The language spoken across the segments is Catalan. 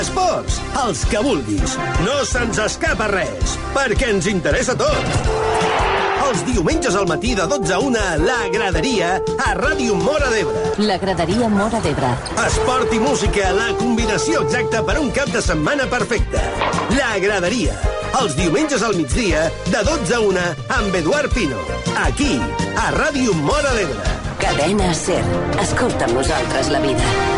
esports, els que vulguis. No se'ns escapa res, perquè ens interessa tot. Els diumenges al matí de 12 a 1, La Graderia, a Ràdio Mora d'Ebre. La graderia Mora d'Ebre. Esport i música, la combinació exacta per un cap de setmana perfecte. La Graderia, els diumenges al migdia, de 12 a 1, amb Eduard Pino. Aquí, a Ràdio Mora d'Ebre. Cadena Ser. Escolta amb nosaltres la vida.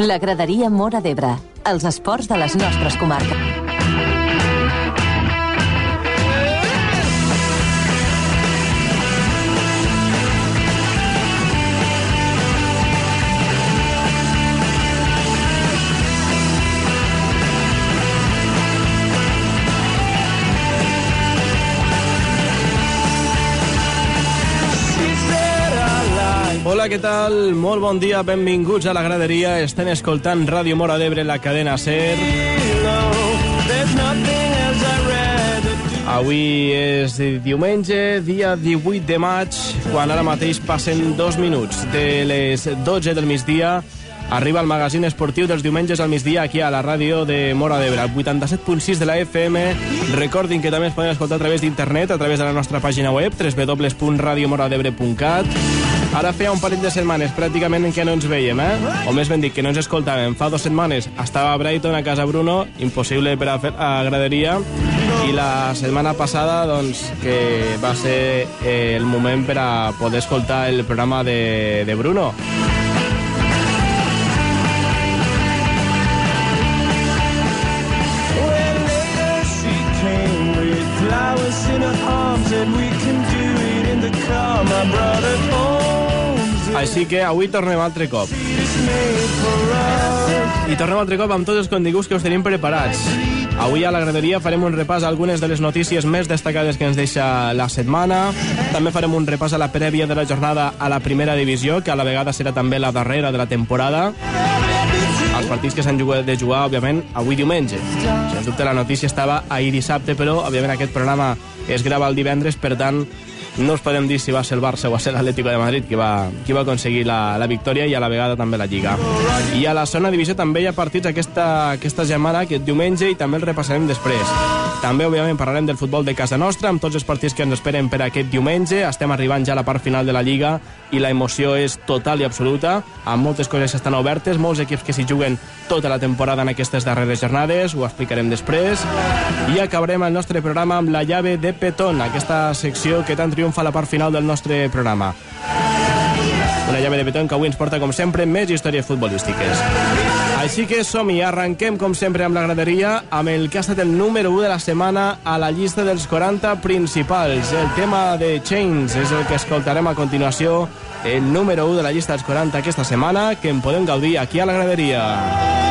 La graderia Mora d'Ebre. Els esports de les nostres comarques. Hola, què tal? Molt bon dia, benvinguts a la graderia. Estem escoltant Ràdio Mora d'Ebre, la cadena SER. Avui és diumenge, dia 18 de maig, quan ara mateix passen dos minuts de les 12 del migdia. Arriba el magazín esportiu dels diumenges al migdia aquí a la ràdio de Mora d'Ebre, al 87.6 de la FM. Recordin que també es poden escoltar a través d'internet, a través de la nostra pàgina web, www.radiomoradebre.cat. Ara feia un parell de setmanes pràcticament en què no ens veiem, eh? O més ben dit, que no ens escoltàvem. Fa dues setmanes estava a Brighton, a casa Bruno, impossible per a fer a graderia, i la setmana passada, doncs, que va ser eh, el moment per a poder escoltar el programa de, de Bruno. Així que avui tornem altre cop. I tornem altre cop amb tots els continguts que us tenim preparats. Avui a la graderia farem un repàs a algunes de les notícies més destacades que ens deixa la setmana. També farem un repàs a la prèvia de la jornada a la primera divisió, que a la vegada serà també la darrera de la temporada. Els partits que s'han de jugar, òbviament, avui diumenge. Sens dubte la notícia estava ahir dissabte, però, òbviament, aquest programa es grava el divendres, per tant, no us podem dir si va ser el Barça o va ser l'Atlético de Madrid qui va, qui va aconseguir la, la victòria i a la vegada també la Lliga. I a la zona divisió també hi ha partits aquesta, aquesta setmana, aquest diumenge, i també el repassarem després. També, òbviament, parlarem del futbol de casa nostra, amb tots els partits que ens esperen per aquest diumenge. Estem arribant ja a la part final de la Lliga i la emoció és total i absoluta, amb moltes coses que estan obertes, molts equips que s'hi juguen tota la temporada en aquestes darreres jornades, ho explicarem després. I acabarem el nostre programa amb la llave de Petón, aquesta secció que tant triomfa a la part final del nostre programa. Una llave de Petón que avui ens porta, com sempre, més històries futbolístiques. Així que som-hi, arrenquem com sempre amb la graderia, amb el que ha estat el número 1 de la setmana a la llista dels 40 principals. El tema de Chains és el que escoltarem a continuació, el número 1 de la llista dels 40 aquesta setmana, que en podem gaudir aquí a la graderia.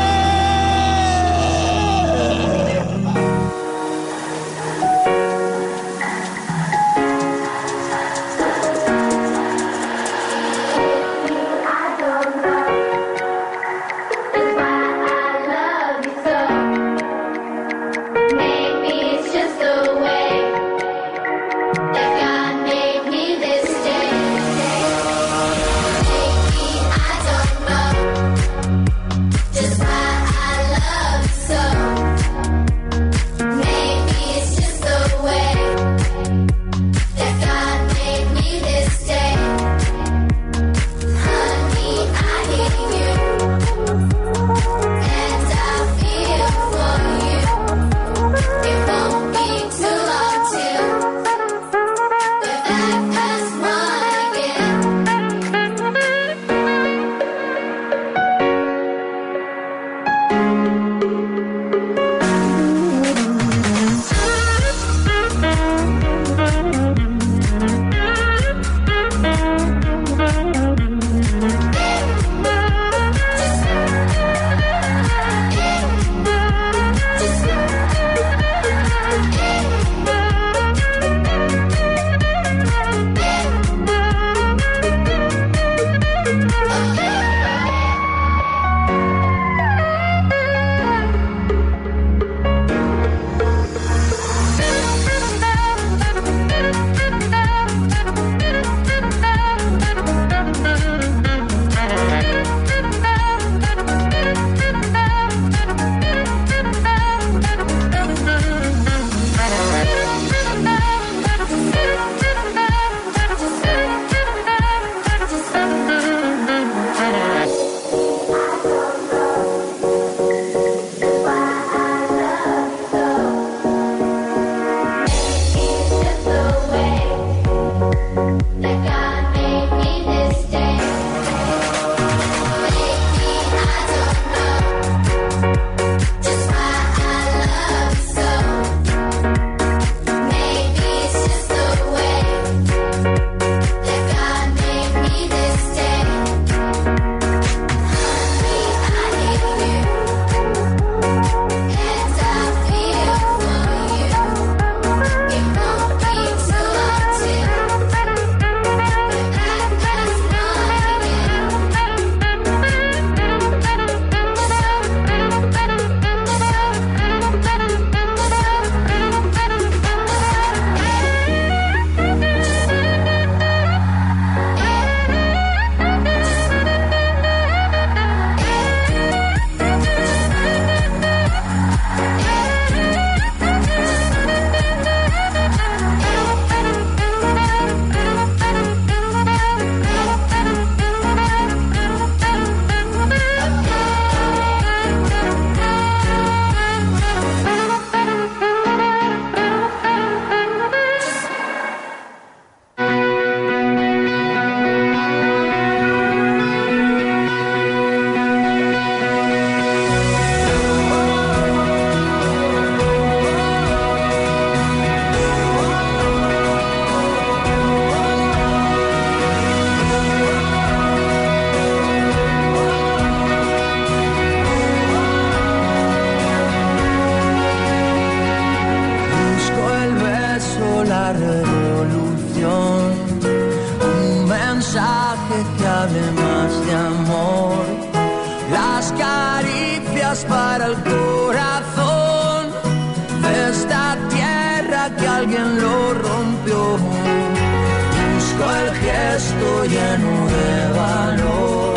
esto lleno de valor.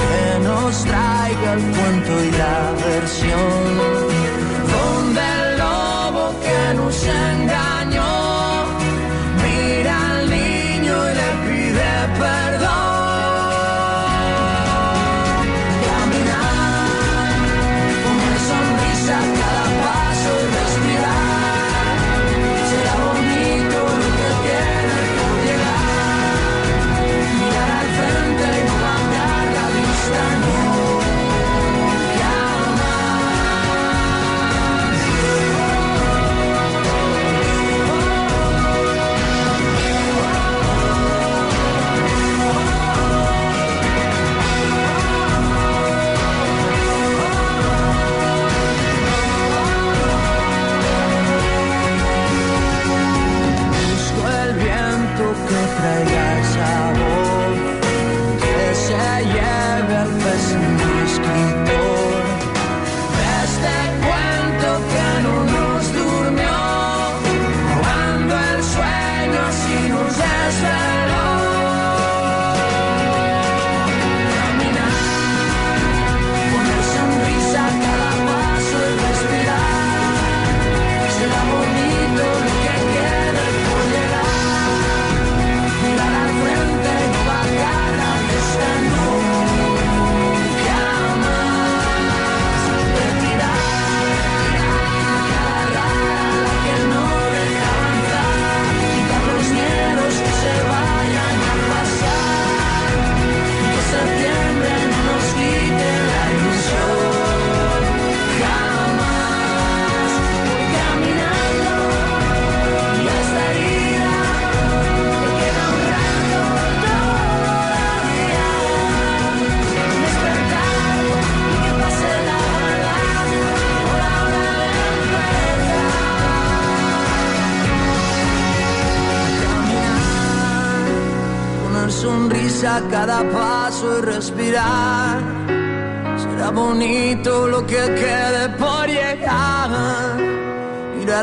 Que nos traiga el cuento y la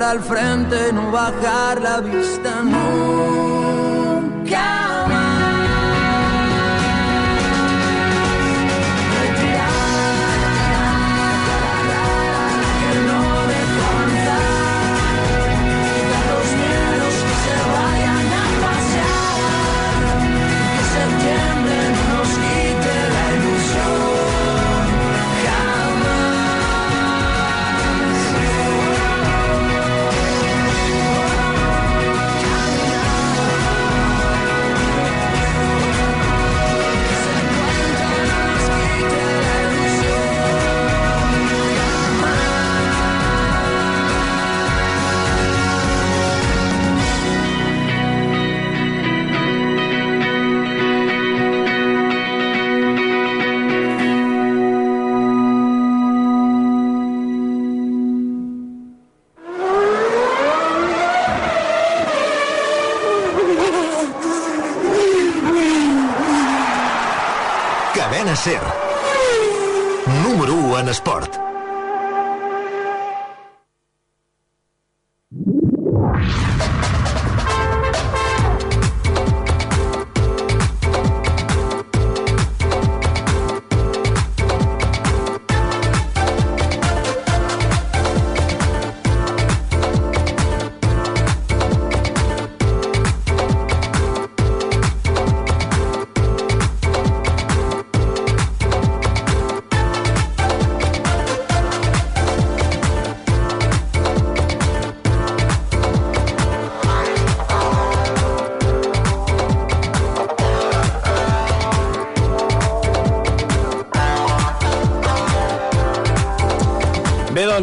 al frente, no bajar la vista, no. Mm-hmm.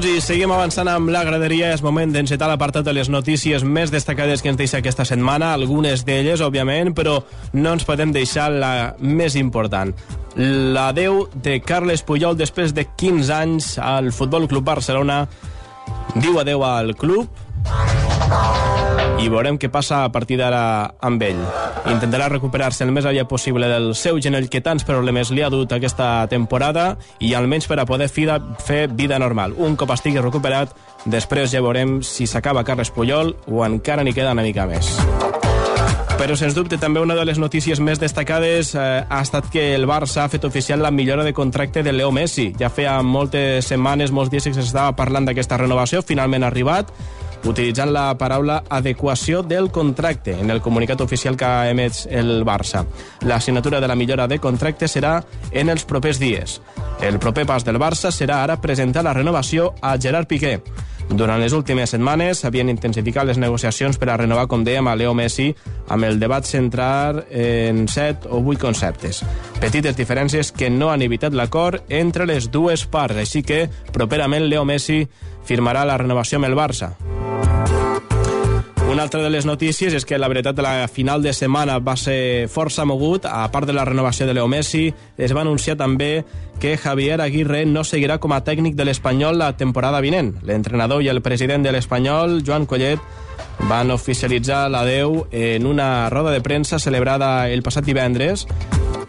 Doncs i seguim avançant amb la graderia. És moment d'encetar l'apartat de les notícies més destacades que ens deixa aquesta setmana, algunes d'elles, òbviament, però no ens podem deixar la més important. La L'adeu de Carles Puyol després de 15 anys al Futbol Club Barcelona diu adeu al club i veurem què passa a partir d'ara amb ell. Intentarà recuperar-se el més aviat possible del seu genoll que tants problemes li ha dut aquesta temporada i almenys per a poder fida, fer vida normal. Un cop estigui recuperat, després ja veurem si s'acaba Carles Puyol o encara n'hi queda una mica més. Però, sens dubte, també una de les notícies més destacades eh, ha estat que el Barça ha fet oficial la millora de contracte de Leo Messi. Ja feia moltes setmanes, molts dies que s'estava parlant d'aquesta renovació, finalment ha arribat, utilitzant la paraula adequació del contracte en el comunicat oficial que emès el Barça. La signatura de la millora de contracte serà en els propers dies. El proper pas del Barça serà ara presentar la renovació a Gerard Piqué. Durant les últimes setmanes s'havien intensificat les negociacions per a renovar, com dèiem, a Leo Messi amb el debat centrar en set o vuit conceptes. Petites diferències que no han evitat l'acord entre les dues parts, així que properament Leo Messi firmarà la renovació amb el Barça. Una altra de les notícies és que la veritat de la final de setmana va ser força mogut. A part de la renovació de Leo Messi, es va anunciar també que Javier Aguirre no seguirà com a tècnic de l'Espanyol la temporada vinent. L'entrenador i el president de l'Espanyol, Joan Collet, van oficialitzar l'adeu en una roda de premsa celebrada el passat divendres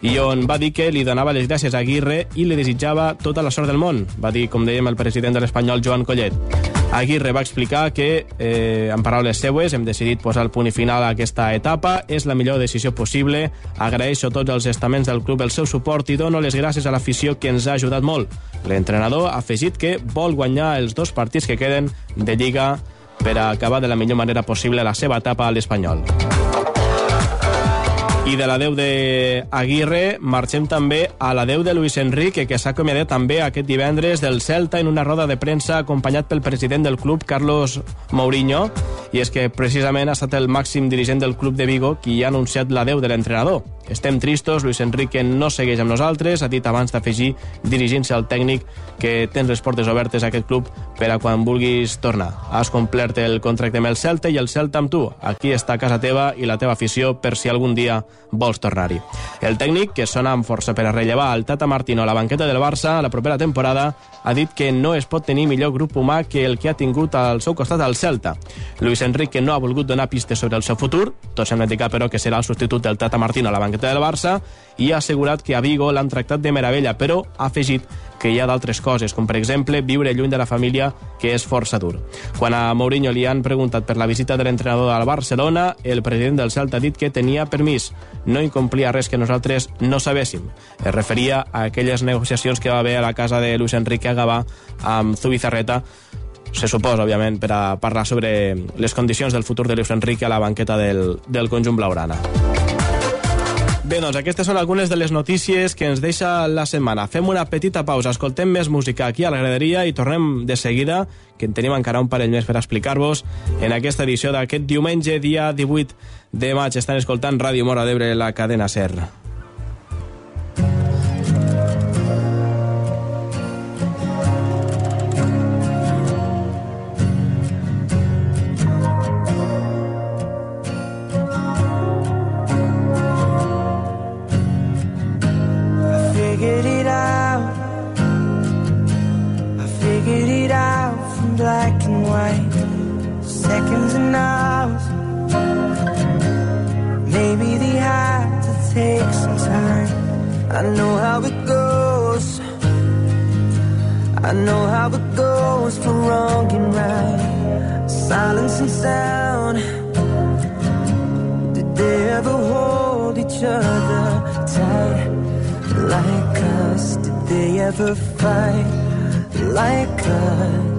i on va dir que li donava les gràcies a Aguirre i li desitjava tota la sort del món, va dir, com dèiem, el president de l'Espanyol, Joan Collet. Aguirre va explicar que, eh, en paraules seues, hem decidit posar el punt i final a aquesta etapa, és la millor decisió possible, agraeixo a tots els estaments del club el seu suport i dono les gràcies a l'afició que ens ha ajudat molt. L'entrenador ha afegit que vol guanyar els dos partits que queden de Lliga per acabar de la millor manera possible la seva etapa a l'Espanyol. I de la 10 d'Aguirre marxem també a la 10 de Luis Enrique, que s'ha acomiadat també aquest divendres del Celta en una roda de premsa acompanyat pel president del club, Carlos Mourinho, i és que precisament ha estat el màxim dirigent del club de Vigo qui ha anunciat la 10 de l'entrenador. Estem tristos, Luis Enrique no segueix amb nosaltres, ha dit abans d'afegir, dirigint-se al tècnic, que tens les portes obertes a aquest club per a quan vulguis tornar. Has complert el contracte amb el Celta i el Celta amb tu. Aquí està casa teva i la teva afició per si algun dia vols tornar-hi. El tècnic, que sona amb força per a rellevar el Tata Martino a la banqueta del Barça la propera temporada, ha dit que no es pot tenir millor grup humà que el que ha tingut al seu costat al Celta. Luis Enrique no ha volgut donar pistes sobre el seu futur, tot sembla indicar, però, que serà el substitut del Tata Martino a la banqueta del Barça, i ha assegurat que a Vigo l'han tractat de meravella, però ha afegit que hi ha d'altres coses, com per exemple viure lluny de la família, que és força dur. Quan a Mourinho li han preguntat per la visita de l'entrenador al Barcelona, el president del Celta ha dit que tenia permís, no incomplia res que nosaltres no sabéssim. Es referia a aquelles negociacions que va haver a la casa de Luis Enrique Agavà amb Zubizarreta, se suposa, òbviament, per a parlar sobre les condicions del futur de Luis Enrique a la banqueta del, del conjunt blaurana. Bé, doncs aquestes són algunes de les notícies que ens deixa la setmana. Fem una petita pausa, escoltem més música aquí a la graderia i tornem de seguida, que en tenim encara un parell més per explicar-vos, en aquesta edició d'aquest diumenge, dia 18 de maig. Estan escoltant Ràdio Mora d'Ebre, la cadena SER. Black and white. Seconds and hours. Maybe they had to take some time. I know how it goes. I know how it goes for wrong and right. Silence and sound. Did they ever hold each other tight? like us? Did they ever fight like us?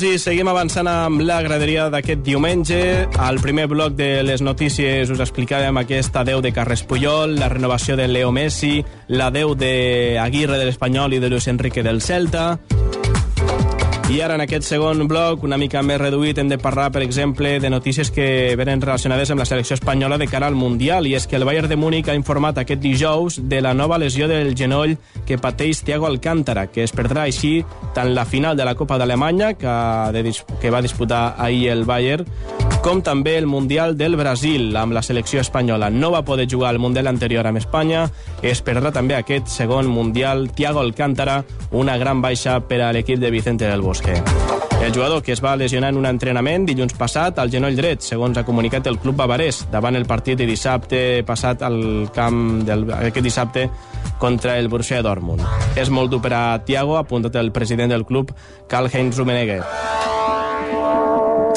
Doncs, i seguim avançant amb la graderia d'aquest diumenge. Al primer bloc de les notícies us explicàvem aquesta adeu de Carles Puyol, la renovació de Leo Messi, l'adeu d'Aguirre de l'Espanyol i de Luis Enrique del Celta. I ara, en aquest segon bloc, una mica més reduït, hem de parlar, per exemple, de notícies que venen relacionades amb la selecció espanyola de cara al Mundial, i és que el Bayern de Múnich ha informat aquest dijous de la nova lesió del genoll que pateix Thiago Alcántara, que es perdrà així tant la final de la Copa d'Alemanya, que, que va disputar ahir el Bayern, com també el Mundial del Brasil amb la selecció espanyola. No va poder jugar al Mundial anterior amb Espanya, es perdrà també aquest segon Mundial Thiago Alcántara, una gran baixa per a l'equip de Vicente del Bosque. El jugador que es va lesionar en un entrenament dilluns passat al genoll dret, segons ha comunicat el club bavarès, davant el partit de dissabte passat al camp del, aquest dissabte contra el Borussia Dortmund. És molt dur per a Thiago, apuntat el president del club, Karl-Heinz Rummenigge.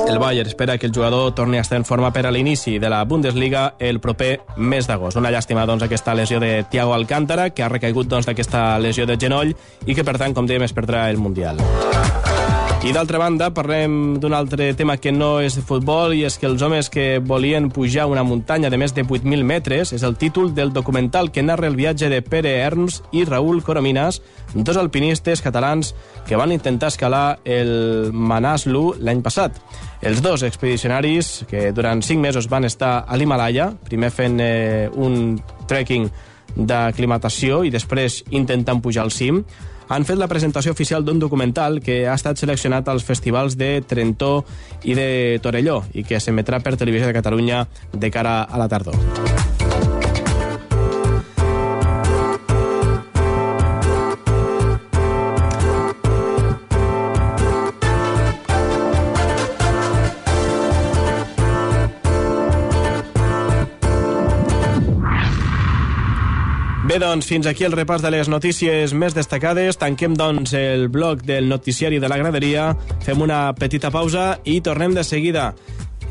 El Bayern espera que el jugador torni a estar en forma per a l'inici de la Bundesliga el proper mes d'agost. Una llàstima, doncs, aquesta lesió de Thiago Alcántara, que ha recaigut doncs, d'aquesta lesió de genoll i que, per tant, com dèiem, es perdrà el Mundial. I d'altra banda, parlem d'un altre tema que no és de futbol i és que els homes que volien pujar una muntanya de més de 8.000 metres és el títol del documental que narra el viatge de Pere Ernst i Raúl Corominas, dos alpinistes catalans que van intentar escalar el Manaslu l'any passat. Els dos expedicionaris, que durant 5 mesos van estar a l'Himalaya, primer fent eh, un trekking d'aclimatació i després intentant pujar al cim, han fet la presentació oficial d'un documental que ha estat seleccionat als festivals de Trentó i de Torelló i que s'emetrà per Televisió de Catalunya de cara a la tardor. Bé, doncs, fins aquí el repàs de les notícies més destacades. Tanquem, doncs, el bloc del noticiari de la graderia, fem una petita pausa i tornem de seguida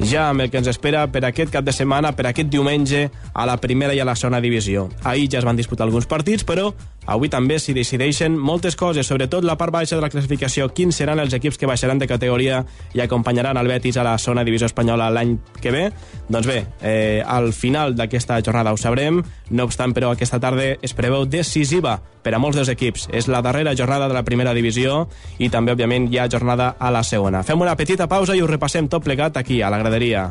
ja amb el que ens espera per aquest cap de setmana, per aquest diumenge, a la primera i a la segona divisió. Ahir ja es van disputar alguns partits, però avui també s'hi decideixen moltes coses, sobretot la part baixa de la classificació, quins seran els equips que baixaran de categoria i acompanyaran el Betis a la segona divisió espanyola l'any que ve. Doncs bé, eh, al final d'aquesta jornada ho sabrem, no obstant, però, aquesta tarda es preveu decisiva per a molts dels equips. És la darrera jornada de la primera divisió i també, òbviament, hi ha jornada a la segona. Fem una petita pausa i ho repassem tot plegat aquí, a la graderia.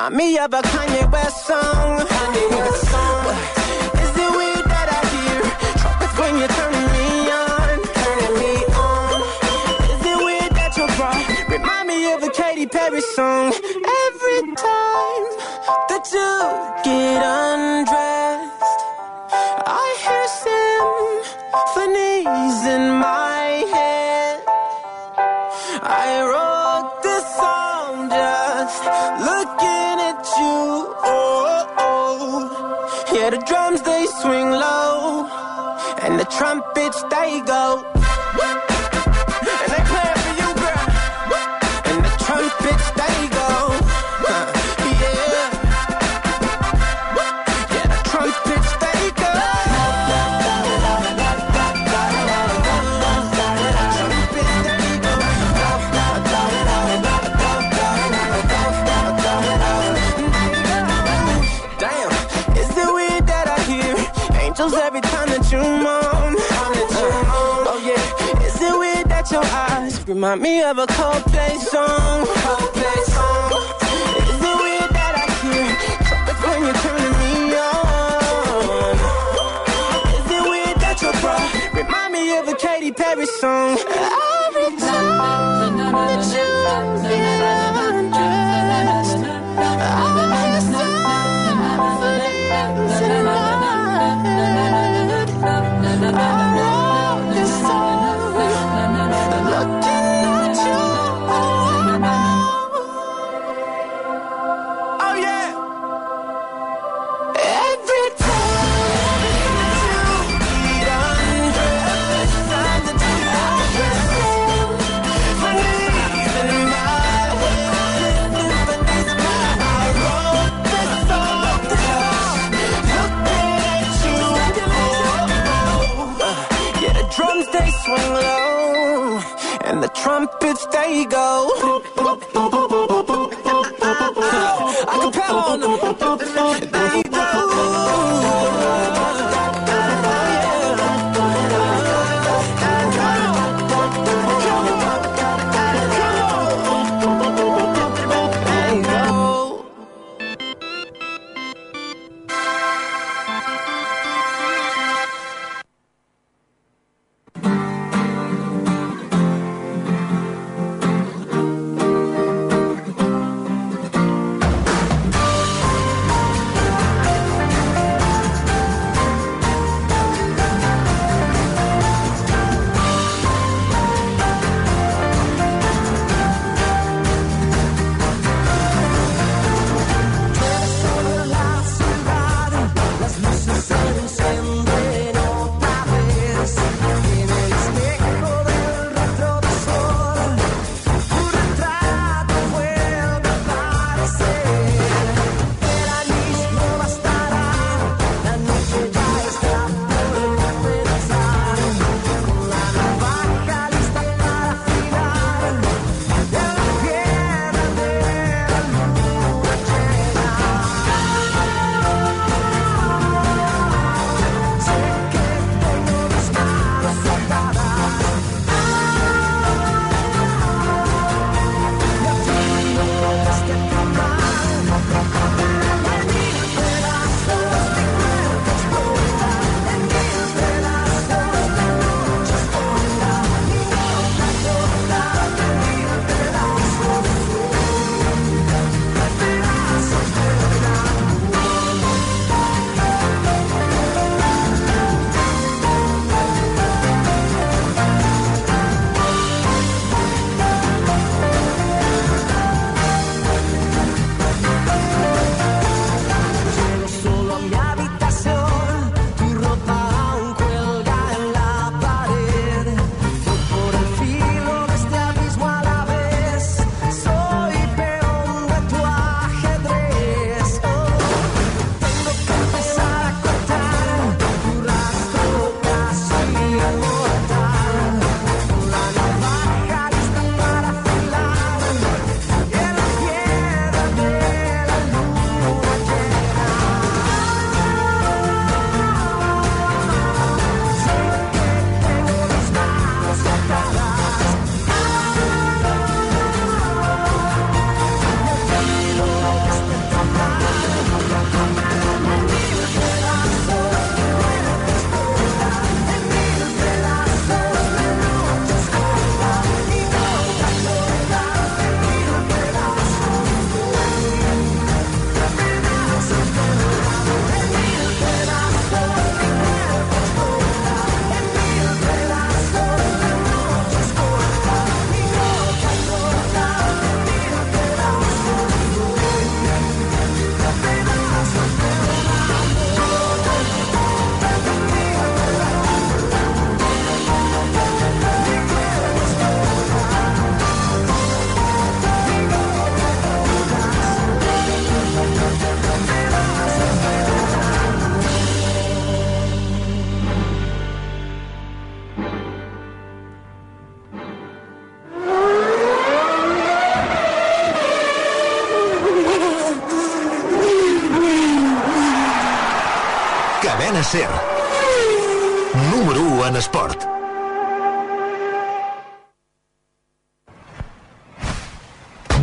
remind me of a Kanye West song? Kanye West song. Is it weird that I hear trumpets when you're turning me on? Turning me on. Is it weird that your bra remind me of a Katy Perry song? Every time that you get undressed. Go. And they play for you, girl. And the trumpets they go. Remind me of a Coldplay song. Coldplay song. Is it weird that I hear trumpets when you're turning me on? Is it weird that your bra remind me of a Katy Perry song? we go.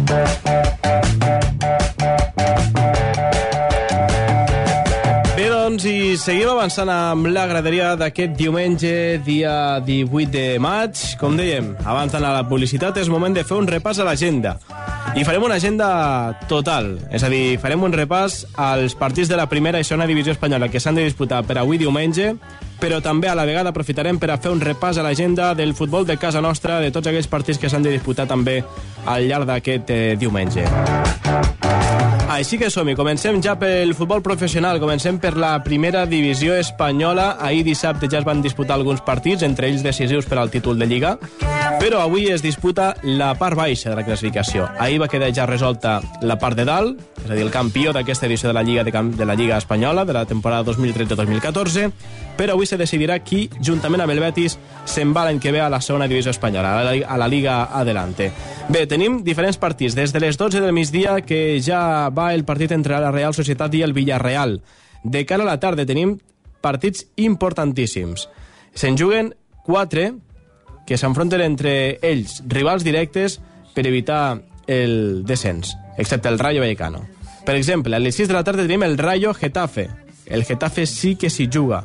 Bé, doncs, i seguim avançant amb la graderia d'aquest diumenge, dia 18 de maig. Com dèiem, abans d'anar a la publicitat, és moment de fer un repàs a l'agenda. I farem una agenda total, és a dir, farem un repàs als partits de la primera i segona divisió espanyola que s'han de disputar per avui diumenge, però també a la vegada aprofitarem per a fer un repàs a l'agenda del futbol de casa nostra, de tots aquells partits que s'han de disputar també al llarg d'aquest eh, diumenge. Així que som-hi, comencem ja pel futbol professional, comencem per la primera divisió espanyola. Ahir dissabte ja es van disputar alguns partits, entre ells decisius per al títol de Lliga, però avui es disputa la part baixa de la classificació. Ahir va quedar ja resolta la part de dalt, és a dir, el campió d'aquesta edició de la Lliga de, Cam- de la Lliga Espanyola, de la temporada 2013-2014, però avui se decidirà qui, juntament amb el Betis, se'n va l'any que ve a la segona divisió espanyola, a la, a la Liga Adelante. Bé, tenim diferents partits. Des de les 12 del migdia, que ja va el partit entre la Real Societat i el Villarreal. De cara a la tarda tenim partits importantíssims. Se'n juguen quatre que s'enfronten entre ells, rivals directes, per evitar el descens, excepte el Rayo Vallecano. Per exemple, a les 6 de la tarda tenim el Rayo Getafe. El Getafe sí que s'hi juga.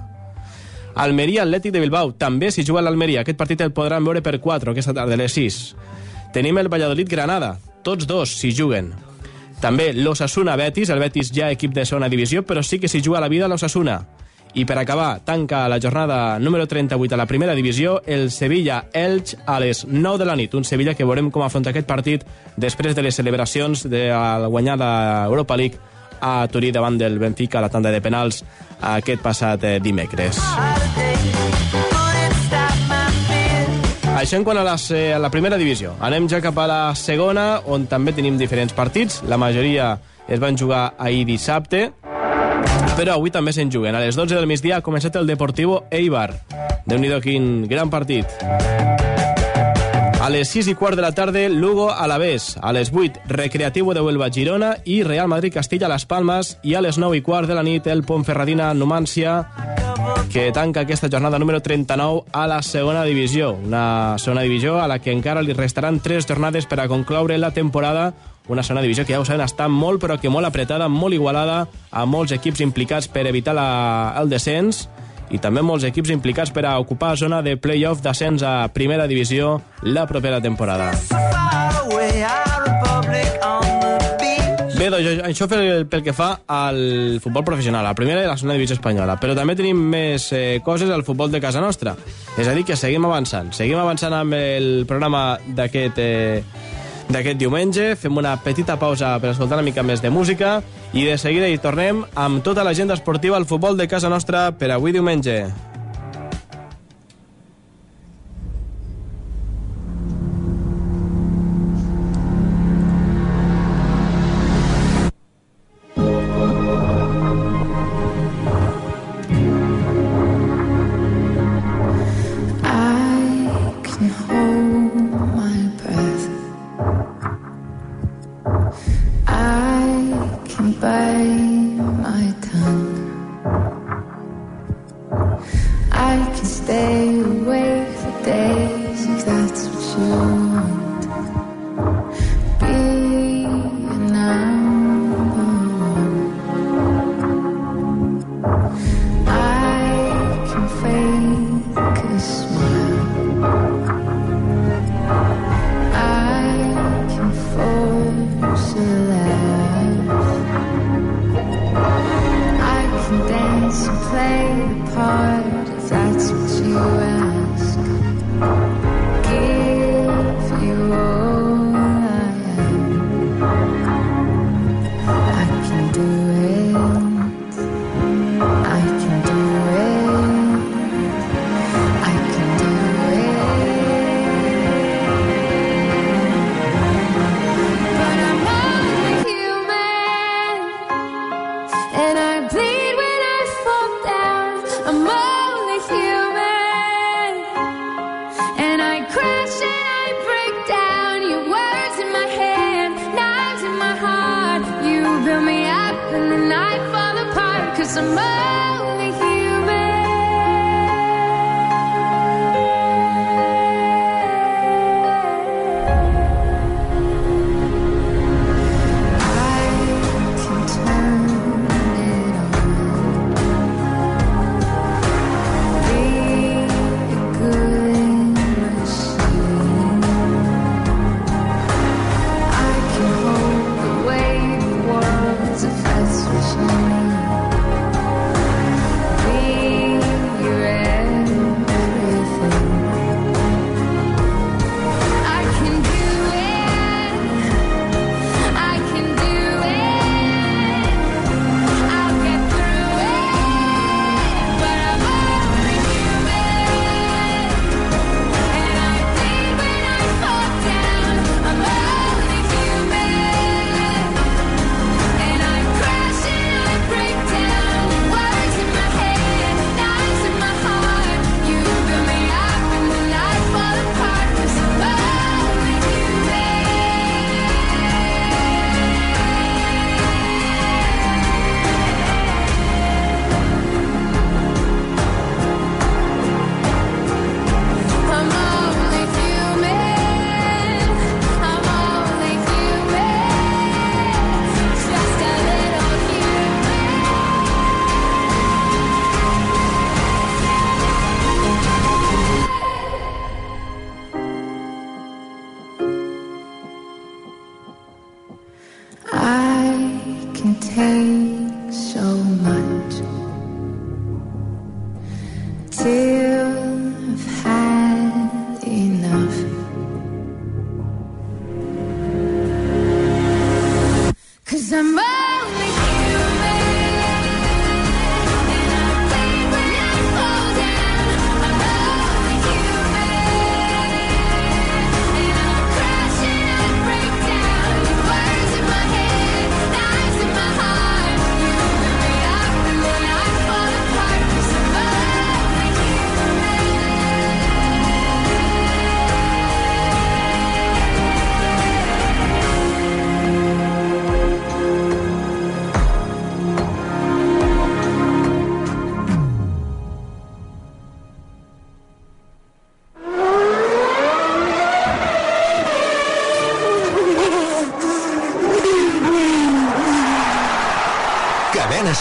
Almeria Atlètic de Bilbao, també s'hi juga l'Almeria. Aquest partit el podran veure per 4 aquesta tarda, a les 6. Tenim el Valladolid Granada, tots dos s'hi juguen. També l'Osasuna Betis, el Betis ja equip de segona divisió, però sí que s'hi juga la vida l'Osasuna. I per acabar, tanca la jornada número 38 a la primera divisió el Sevilla-Elx a les 9 de la nit. Un Sevilla que veurem com afronta aquest partit després de les celebracions de la guanyada Europa League a Turí davant del Benfica a la tanda de penals aquest passat eh, dimecres. Això en quant a, les, eh, a la primera divisió. Anem ja cap a la segona, on també tenim diferents partits. La majoria es van jugar ahir dissabte, però avui també se'n juguen. A les 12 del migdia ha començat el Deportivo Eibar. déu nhi quin gran partit. A les 6 i quart de la tarda, Lugo a la Bes. A les 8, Recreativo de Huelva Girona i Real Madrid Castilla Las Palmas. I a les 9 i quart de la nit, el Ponferradina Numància, que tanca aquesta jornada número 39 a la segona divisió. Una segona divisió a la que encara li restaran tres jornades per a concloure la temporada una segona divisió que ja ho saben està molt però que molt apretada, molt igualada amb molts equips implicats per evitar la, el descens i també molts equips implicats per a ocupar zona de play-off d'ascens a primera divisió la propera temporada. Bé, doncs això pel, pel que fa al futbol professional, a la primera i la segona divisió espanyola. Però també tenim més eh, coses al futbol de casa nostra. És a dir, que seguim avançant. Seguim avançant amb el programa d'aquest eh, d'aquest diumenge. Fem una petita pausa per escoltar una mica més de música i de seguida hi tornem amb tota l'agenda esportiva al futbol de casa nostra per avui diumenge.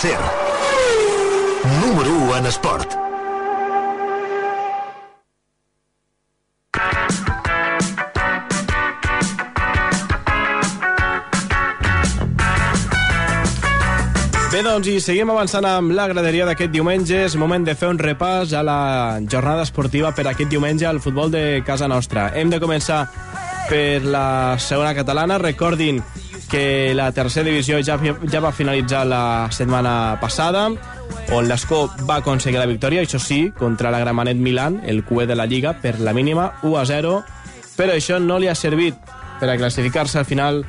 Ser. Número 1 en esport. Bé, doncs, i seguim avançant amb la graderia d'aquest diumenge. És moment de fer un repàs a la jornada esportiva per aquest diumenge al futbol de casa nostra. Hem de començar per la segona catalana. Recordin que la tercera divisió ja, ja va finalitzar la setmana passada, on l'Escó va aconseguir la victòria, això sí, contra la Gramenet Milan, el QE de la Lliga, per la mínima 1 a 0, però això no li ha servit per a classificar-se al final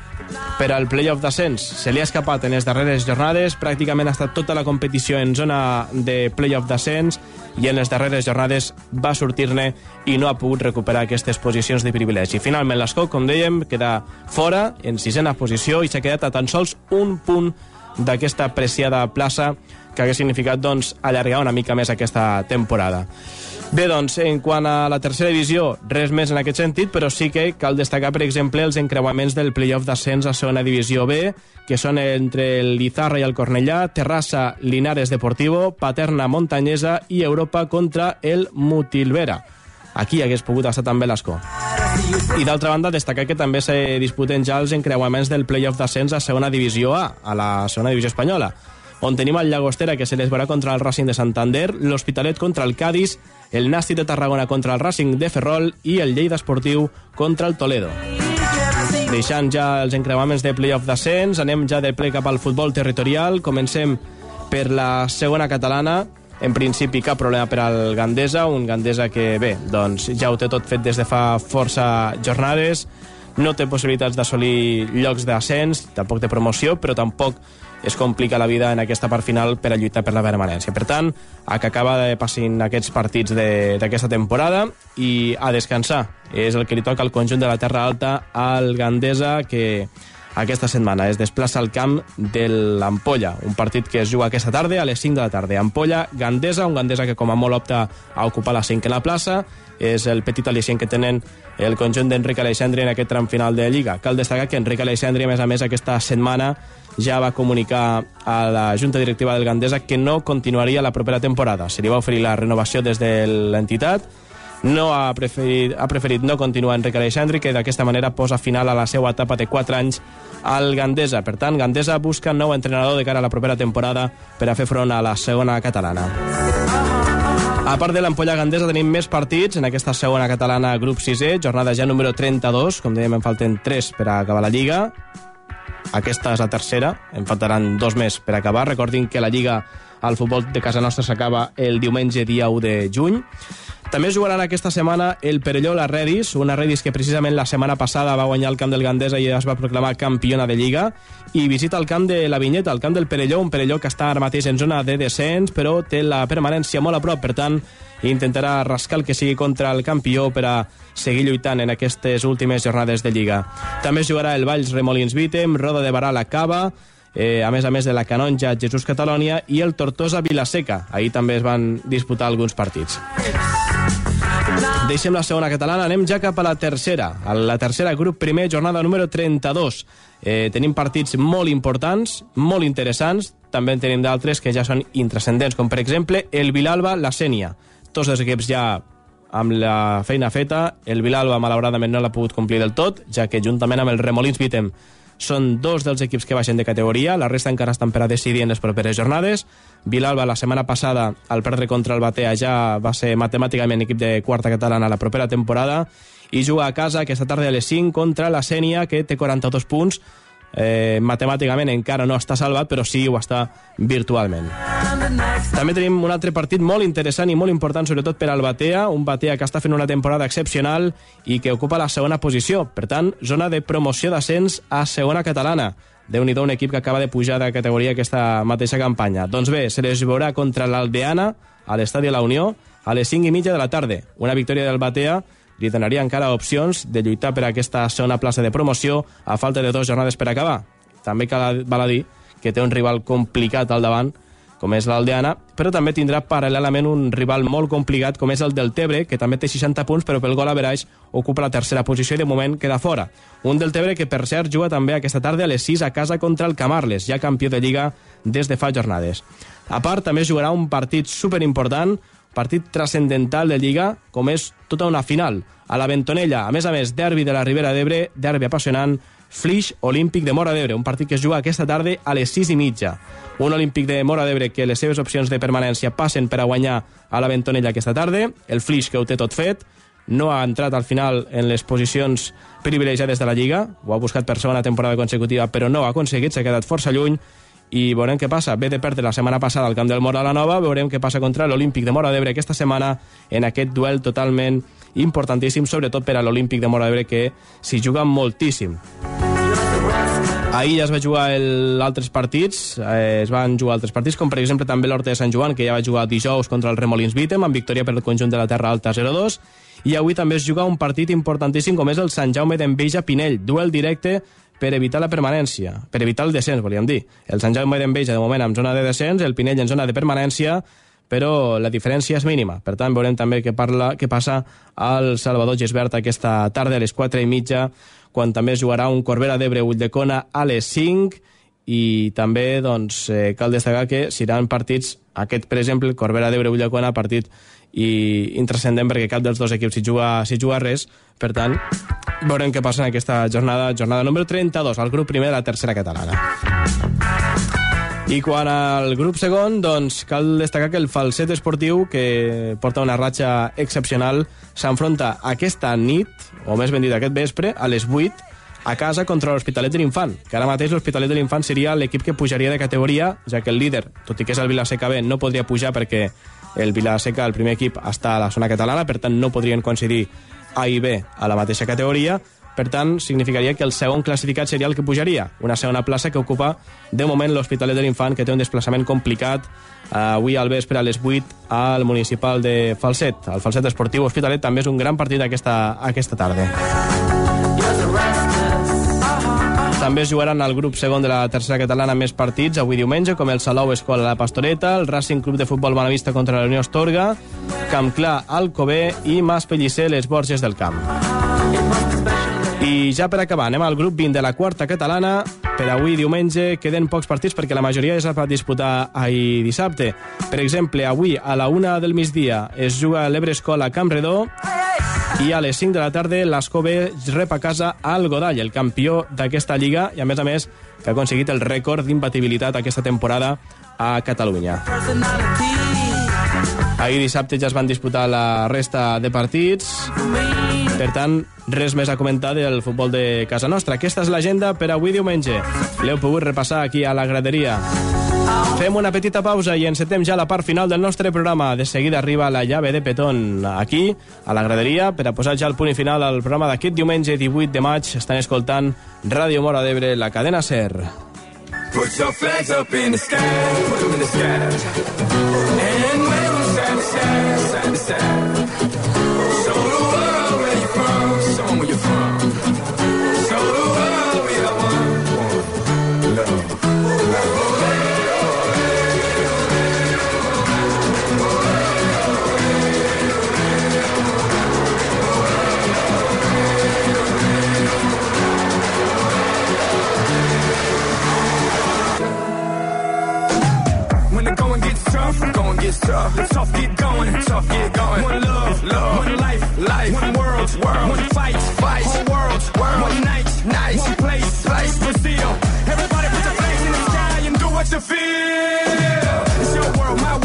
per al playoff d'ascens. Se li ha escapat en les darreres jornades, pràcticament ha estat tota la competició en zona de playoff d'ascens i en les darreres jornades va sortir-ne i no ha pogut recuperar aquestes posicions de privilegi. Finalment l'Escó, com dèiem, queda fora en sisena posició i s'ha quedat a tan sols un punt d'aquesta apreciada plaça que hagués significat doncs, allargar una mica més aquesta temporada. Bé, doncs, en quant a la tercera divisió, res més en aquest sentit, però sí que cal destacar, per exemple, els encreuaments del playoff d'ascens a segona divisió B, que són entre el Lizarra i el Cornellà, Terrassa, Linares Deportivo, Paterna Montanyesa i Europa contra el Mutilvera. Aquí hagués pogut estar també l'Escó. I d'altra banda, destacar que també se disputen ja els encreuaments del playoff d'ascens a segona divisió A, a la segona divisió espanyola, on tenim el Llagostera que se les veurà contra el Racing de Santander, l'Hospitalet contra el Cádiz, el Nàstic de Tarragona contra el Racing de Ferrol i el Lleida Esportiu contra el Toledo. Deixant ja els encreuaments de playoff d'ascens, anem ja de ple cap al futbol territorial. Comencem per la segona catalana. En principi, cap problema per al Gandesa, un Gandesa que, bé, doncs ja ho té tot fet des de fa força jornades, no té possibilitats d'assolir llocs d'ascens, tampoc de promoció, però tampoc es complica la vida en aquesta part final per a lluitar per la permanència. Per tant, a que acaba de passin aquests partits d'aquesta temporada i a descansar. És el que li toca al conjunt de la Terra Alta al Gandesa, que aquesta setmana es desplaça al camp de l'Ampolla, un partit que es juga aquesta tarda a les 5 de la tarda. Ampolla, Gandesa, un Gandesa que com a molt opta a ocupar la cinquena plaça, és el petit al·licient que tenen el conjunt d'Enric Aleixandri en aquest tram final de Lliga. Cal destacar que Enric Aleixandri, a més a més, aquesta setmana ja va comunicar a la Junta Directiva del Gandesa que no continuaria la propera temporada. Se li va oferir la renovació des de l'entitat, no ha preferit, ha preferit no continuar Enric Aleixandri, que d'aquesta manera posa final a la seva etapa de 4 anys al Gandesa. Per tant, Gandesa busca nou entrenador de cara a la propera temporada per a fer front a la segona catalana. A part de l'Ampolla Gandesa tenim més partits en aquesta segona catalana grup 6è, jornada ja número 32, com dèiem en falten 3 per a acabar la Lliga. Aquesta és la tercera, en faltaran dos més per acabar. Recordin que la Lliga al futbol de casa nostra s'acaba el diumenge dia 1 de juny. També jugaran aquesta setmana el Perelló la Redis, una Redis que precisament la setmana passada va guanyar el camp del Gandesa i es va proclamar campiona de Lliga, i visita el camp de la Vinyeta, el camp del Perelló, un Perelló que està ara mateix en zona de descens, però té la permanència molt a prop, per tant, intentarà rascar el que sigui contra el campió per a seguir lluitant en aquestes últimes jornades de Lliga. També es jugarà el Valls Remolins Vítem, Roda de Barà la Cava, eh, a més a més de la Canonja Jesús Catalònia i el Tortosa Vilaseca. Ahir també es van disputar alguns partits. Deixem la segona catalana, anem ja cap a la tercera. A la tercera, grup primer, jornada número 32. Eh, tenim partits molt importants, molt interessants, també en tenim d'altres que ja són intrascendents, com per exemple el Vilalba, la Sènia. Tots els equips ja amb la feina feta, el Vilalba malauradament no l'ha pogut complir del tot, ja que juntament amb el Remolins Vitem són dos dels equips que baixen de categoria, la resta encara estan per a decidir en les properes jornades. Vilalba la setmana passada, al perdre contra el Batea, ja va ser matemàticament equip de quarta catalana la propera temporada i juga a casa aquesta tarda a les 5 contra la Sènia, que té 42 punts. Eh, matemàticament encara no està salvat, però sí ho està virtualment. També tenim un altre partit molt interessant i molt important, sobretot per al Batea, un Batea que està fent una temporada excepcional i que ocupa la segona posició. Per tant, zona de promoció d'ascens a segona catalana. déu nhi un equip que acaba de pujar de categoria aquesta mateixa campanya. Doncs bé, se les veurà contra l'Aldeana a l'Estadi la Unió a les 5 i mitja de la tarda. Una victòria del Batea li donaria encara opcions de lluitar per aquesta segona plaça de promoció a falta de dues jornades per acabar. També cal, val a dir que té un rival complicat al davant, com és l'Aldeana, però també tindrà paral·lelament un rival molt complicat, com és el del Tebre, que també té 60 punts, però pel gol a veraix ocupa la tercera posició i de moment queda fora. Un del Tebre que, per cert, juga també aquesta tarda a les 6 a casa contra el Camarles, ja campió de Lliga des de fa jornades. A part, també jugarà un partit superimportant, partit transcendental de Lliga, com és tota una final. A la Ventonella, a més a més, derbi de la Ribera d'Ebre, derbi apassionant, Flix Olímpic de Mora d'Ebre, un partit que es juga aquesta tarda a les 6 i mitja. Un Olímpic de Mora d'Ebre que les seves opcions de permanència passen per a guanyar a la Ventonella aquesta tarda, el Flix que ho té tot fet, no ha entrat al final en les posicions privilegiades de la Lliga, ho ha buscat per segona temporada consecutiva, però no ha aconseguit, s'ha quedat força lluny, i veurem què passa. Ve de perdre la setmana passada al camp del Mora la Nova, veurem què passa contra l'Olímpic de Mora d'Ebre aquesta setmana en aquest duel totalment importantíssim, sobretot per a l'Olímpic de Mora d'Ebre, que s'hi juga moltíssim. Ahir ja es va jugar el, altres partits, eh, es van jugar altres partits, com per exemple també l'Horta de Sant Joan, que ja va jugar dijous contra el Remolins Vítem, amb victòria per el conjunt de la Terra Alta 0-2, i avui també es juga un partit importantíssim com és el Sant Jaume d'Enveja Pinell, duel directe per evitar la permanència, per evitar el descens, volíem dir. El Sant Jaume d'Enveja, de moment, en zona de descens, el Pinell en zona de permanència, però la diferència és mínima. Per tant, veurem també què, parla, què passa al Salvador Gisbert aquesta tarda a les 4 i mitja, quan també jugarà un Corbera d'Ebre Ulldecona a les 5 i també doncs, eh, cal destacar que seran partits, aquest per exemple, Corbera d'Ebre Ulldecona, partit i intrascendent perquè cap dels dos equips s'hi juga, s'hi juga res, per tant, veurem què passa en aquesta jornada, jornada número 32, al grup primer de la tercera catalana. I quan al grup segon, doncs, cal destacar que el falset esportiu, que porta una ratxa excepcional, s'enfronta aquesta nit, o més ben dit aquest vespre, a les 8, a casa contra l'Hospitalet de l'Infant, que ara mateix l'Hospitalet de l'Infant seria l'equip que pujaria de categoria, ja que el líder, tot i que és el Vilaseca B, no podria pujar perquè el Vilaseca, el primer equip, està a la zona catalana, per tant no podrien coincidir A i B a la mateixa categoria, per tant, significaria que el segon classificat seria el que pujaria, una segona plaça que ocupa de moment l'Hospitalet de l'Infant, que té un desplaçament complicat eh, avui al vespre a les 8 al municipal de Falset. El Falset Esportiu Hospitalet també és un gran partit aquesta, aquesta tarda. També jugaran al grup segon de la tercera catalana més partits avui diumenge, com el Salou Escola La Pastoreta, el Racing Club de Futbol Bonavista contra la Unió Astorga, Camp Clar Alcobé i Mas Pellicer les Borges del Camp. I ja per acabar, anem al grup 20 de la quarta catalana. Per avui diumenge queden pocs partits perquè la majoria ja es va disputar ahir dissabte. Per exemple, avui a la una del migdia es juga l'Ebre Escola Camp Redó i a les 5 de la tarda l'Escove rep a casa al Godall, el campió d'aquesta lliga i a més a més que ha aconseguit el rècord d'imbatibilitat aquesta temporada a Catalunya. Ahir dissabte ja es van disputar la resta de partits. Per tant, res més a comentar del futbol de casa nostra. Aquesta és l'agenda per avui diumenge. L'heu pogut repassar aquí a la graderia. Fem una petita pausa i encetem ja la part final del nostre programa. De seguida arriba la llave de petón aquí, a la graderia, per a posar ja el punt i final al programa d'aquest diumenge 18 de maig. Estan escoltant Ràdio Mora d'Ebre, la cadena SER. Put your flags up in the sky, put them in the sky. And side to side, side to side. Gets tough. The tough get going, tough get going. One love, love. One life, life. One world, world. One fight, fight. Whole world, world. One night, nice. One place, place, Brazil. Everybody put your flags in the sky and do what you feel. It's your world, my world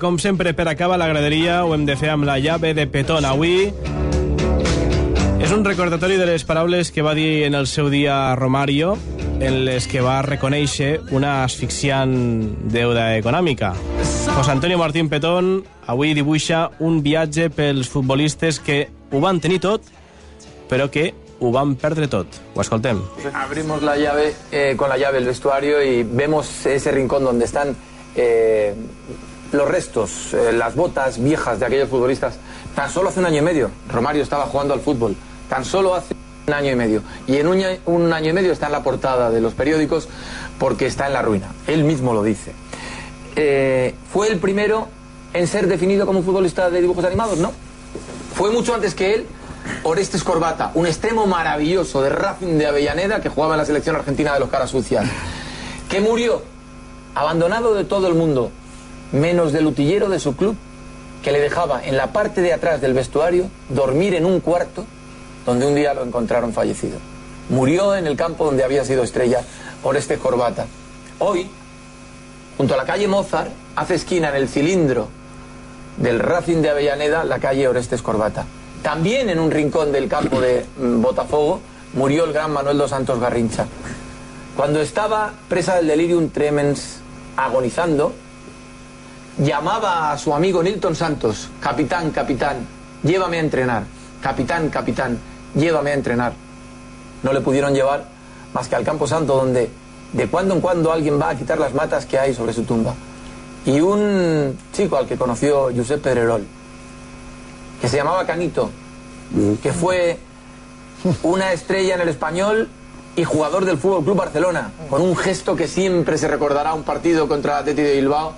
com sempre, per acabar la graderia, ho hem de fer amb la llave de Petón. Avui és un recordatori de les paraules que va dir en el seu dia Romario, en les que va reconèixer una asfixiant deuda econòmica. José Antonio Martín Petón avui dibuixa un viatge pels futbolistes que ho van tenir tot, però que ho van perdre tot. Ho escoltem. Abrimos la llave eh, con la llave el vestuario y vemos ese rincón donde están eh, los restos, eh, las botas viejas de aquellos futbolistas. Tan solo hace un año y medio, Romario estaba jugando al fútbol. Tan solo hace un año y medio. Y en un, año- y medio está en la portada de los periódicos porque está en la ruina. Él mismo lo dice. Eh, ¿Fue el primero en ser definido como futbolista de dibujos animados? No. Fue mucho antes que él Orestes Corbata, un extremo maravilloso de Racing de Avellaneda que jugaba en la selección argentina de los caras sucias, que murió abandonado de todo el mundo, menos del utillero de su club, que le dejaba en la parte de atrás del vestuario dormir en un cuarto donde un día lo encontraron fallecido. Murió en el campo donde había sido estrella Orestes Corbata. Hoy, junto a la calle Mozart, hace esquina en el cilindro del Racing de Avellaneda la calle Orestes Corbata. También en un rincón del campo de mm, Botafogo murió el gran Manuel dos Santos Garrincha. Cuando estaba presa del delirium tremens agonizando, llamaba a su amigo Nilton Santos, capitán, capitán, llévame a entrenar, capitán, capitán, llévame a entrenar. No le pudieron llevar más que al Campo Santo, donde de cuando en cuando alguien va a quitar las matas que hay sobre su tumba. Y un chico al que conoció Josep Pedrerol, que se llamaba Canito, que fue una estrella en el español y jugador del Fútbol Club Barcelona, con un gesto que siempre se recordará un partido contra Atleti de Bilbao,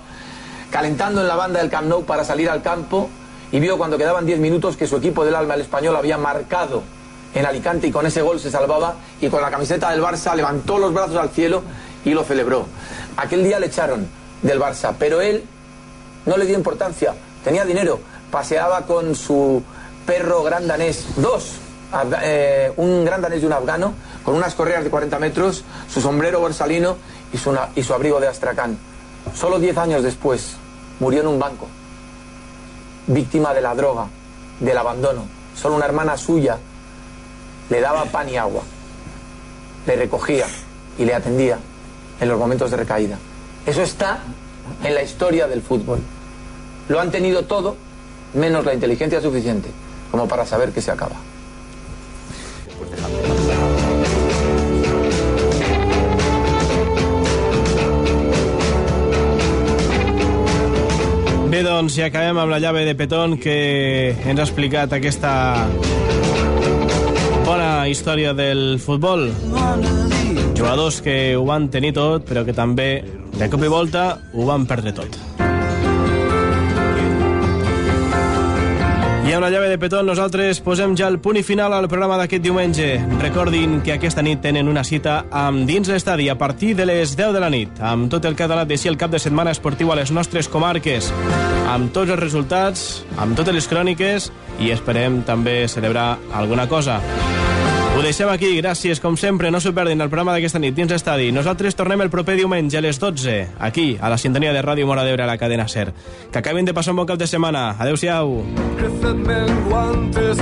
calentando en la banda del Camp Nou para salir al campo y vio cuando quedaban 10 minutos que su equipo del alma, el español, había marcado en Alicante y con ese gol se salvaba y con la camiseta del Barça levantó los brazos al cielo y lo celebró. Aquel día le echaron del Barça, pero él no le dio importancia, tenía dinero, paseaba con su perro gran danés, dos, eh, un gran danés y un afgano, con unas correas de 40 metros, su sombrero borsalino y su, y su abrigo de astracán. Solo 10 años después, murió en un banco, víctima de la droga, del abandono. Solo una hermana suya le daba pan y agua, le recogía y le atendía en los momentos de recaída. Eso está en la historia del fútbol. Lo han tenido todo menos la inteligencia suficiente como para saber que se acaba. Bé, doncs, ja acabem amb la llave de Petón que ens ha explicat aquesta bona història del futbol. Jugadors que ho van tenir tot, però que també, de cop i volta, ho van perdre tot. I amb la llave de Petón nosaltres posem ja el punt i final al programa d'aquest diumenge. Recordin que aquesta nit tenen una cita amb Dins l'Estadi a partir de les 10 de la nit, amb tot el donat de si el cap de setmana esportiu a les nostres comarques, amb tots els resultats, amb totes les cròniques i esperem també celebrar alguna cosa. deixem aquí. Gràcies, com sempre. No s'ho perdin el programa d'aquesta nit dins Estadi. Nosaltres tornem el proper diumenge a les 12, aquí, a la sintonia de Ràdio Mora d'Ebre, a la cadena SER. Que acabin de passar un bon de setmana. Adéu-siau. guantes,